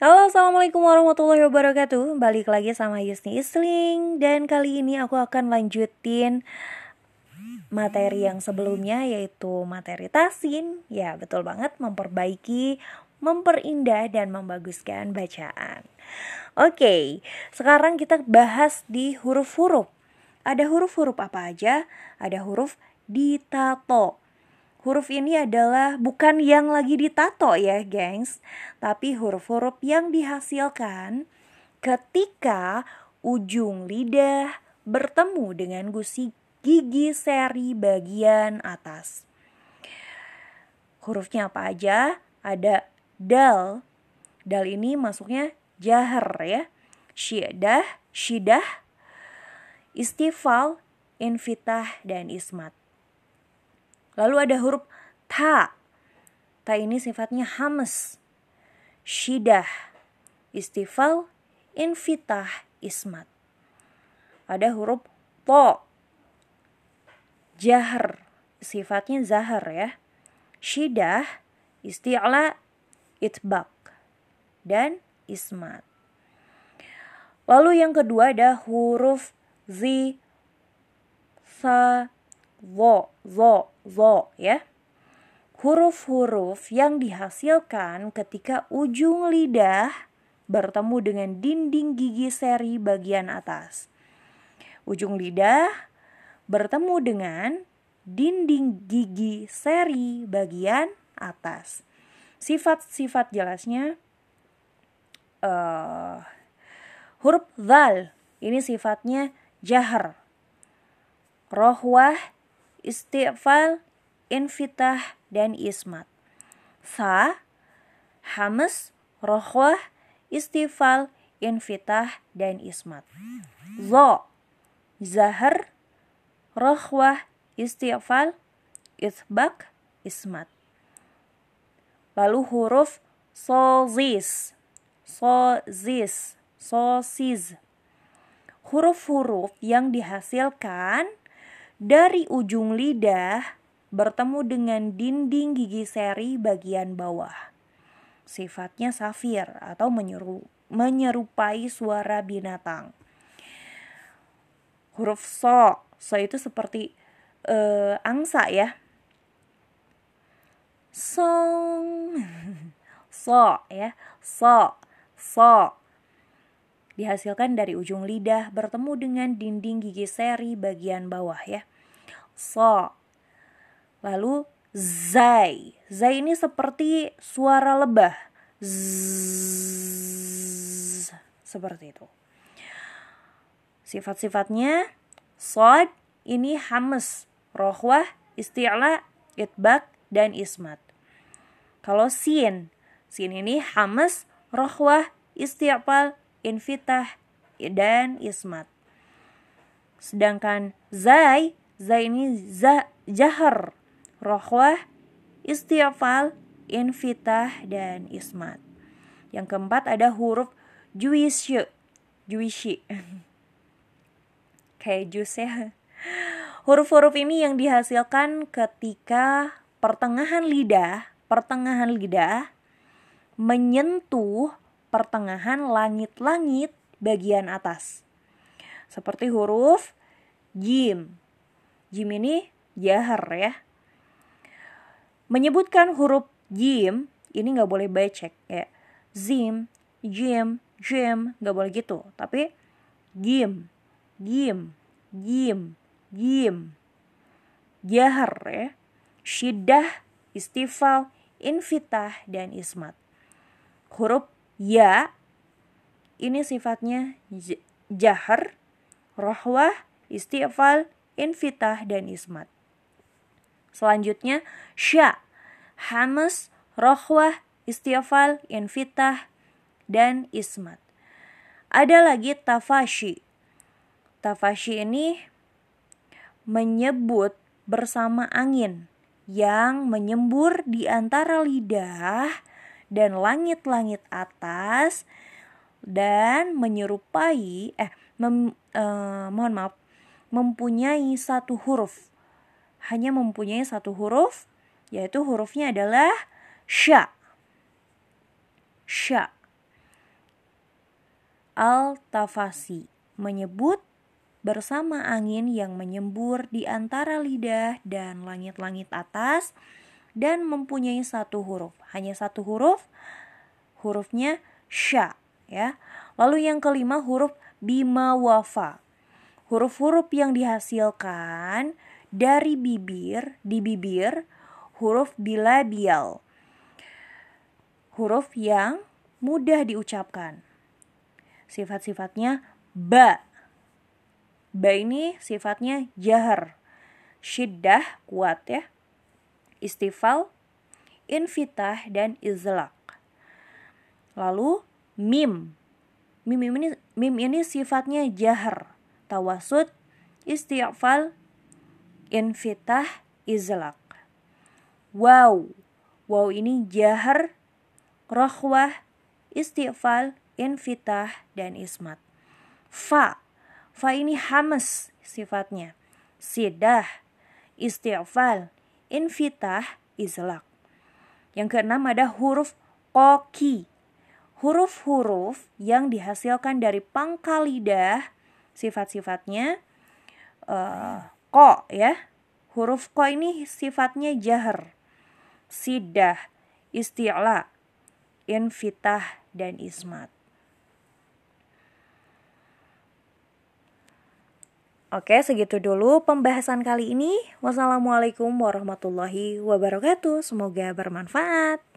Halo assalamualaikum warahmatullahi wabarakatuh. Balik lagi sama Yusni Isling. Dan kali ini aku akan lanjutin materi yang sebelumnya yaitu materi tasin Ya betul banget. Memperbaiki, memperindah dan membaguskan bacaan. Oke sekarang kita bahas di huruf-huruf. Ada huruf-huruf apa aja? Ada huruf ditato Huruf ini adalah bukan yang lagi ditato ya, gengs, tapi huruf-huruf yang dihasilkan ketika ujung lidah bertemu dengan gusi gigi seri bagian atas. Hurufnya apa aja? Ada dal. Dal ini masuknya jahar ya. Syidah, syidah, istifal, infitah, dan ismat. Lalu ada huruf ta. Ta ini sifatnya hames. Shidah, istifal, infitah, ismat. Ada huruf po. Jahar, sifatnya zahar ya. Shidah, isti'la, itbak, dan ismat. Lalu yang kedua ada huruf zi, sa, zo, zo, zo ya. Huruf-huruf yang dihasilkan ketika ujung lidah bertemu dengan dinding gigi seri bagian atas. Ujung lidah bertemu dengan dinding gigi seri bagian atas. Sifat-sifat jelasnya uh, huruf zal ini sifatnya jahar. Rohwah istifal, infitah, dan ismat. Sa, hames, rohwah, istifal, infitah, dan ismat. Zo, zahar, rohwah, istifal, isbak, ismat. Lalu huruf sozis, sozis, sosis. Huruf-huruf yang dihasilkan dari ujung lidah bertemu dengan dinding gigi seri bagian bawah. Sifatnya safir atau menyeru, menyerupai suara binatang. Huruf so, so itu seperti uh, angsa ya. Song, so ya, so, so dihasilkan dari ujung lidah bertemu dengan dinding gigi seri bagian bawah ya. So. Lalu zai. Zai ini seperti suara lebah. Zzz, seperti itu. Sifat-sifatnya sod ini hames, rohwah, isti'la, itbak, dan ismat. Kalau sin, sin ini hames, rohwah, isti'fal, infitah, dan ismat. Sedangkan zai, zai ini za, jahar, rohwah, istiafal, infitah, dan ismat. Yang keempat ada huruf juisye, juisyi. Kayak jus ya. Huruf-huruf ini yang dihasilkan ketika pertengahan lidah, pertengahan lidah menyentuh pertengahan langit-langit bagian atas. Seperti huruf jim. Jim ini jahar ya. Menyebutkan huruf jim ini nggak boleh becek ya. Zim, jim, jim nggak boleh gitu. Tapi jim, jim, jim, jim. Jahar ya. Shidah, istifal, infitah, dan ismat. Huruf ya ini sifatnya jahar, rohwah, istighfal, infitah, dan ismat. Selanjutnya sya, hamas, rohwah, istighfal, infitah, dan ismat. Ada lagi tafashi. Tafashi ini menyebut bersama angin yang menyembur di antara lidah dan langit-langit atas dan menyerupai eh mem, eh, mohon maaf mempunyai satu huruf. Hanya mempunyai satu huruf yaitu hurufnya adalah sya. Sya. Al-tafasi menyebut bersama angin yang menyembur di antara lidah dan langit-langit atas dan mempunyai satu huruf. Hanya satu huruf, hurufnya sya ya. Lalu yang kelima huruf bima wafa. Huruf-huruf yang dihasilkan dari bibir, di bibir, huruf bilabial. Huruf yang mudah diucapkan. Sifat-sifatnya ba. Ba ini sifatnya jahar. Syiddah kuat ya. Istifal, infitah, dan izlak. Lalu mim. Mim ini, mim ini sifatnya jahar. Tawasud, istighfal, infitah, izlak. Wow. Wow ini jahar, rohwah, istighfal, infitah, dan ismat. Fa. Fa ini hamas sifatnya. Sidah, istighfal, infitah, izlak. Yang keenam ada huruf koki. Huruf-huruf yang dihasilkan dari pangkal lidah, sifat-sifatnya uh, ko ya. Huruf ko ini sifatnya jahar. Sidah, isti'la, infitah, dan ismat. Oke, segitu dulu pembahasan kali ini. Wassalamualaikum warahmatullahi wabarakatuh. Semoga bermanfaat.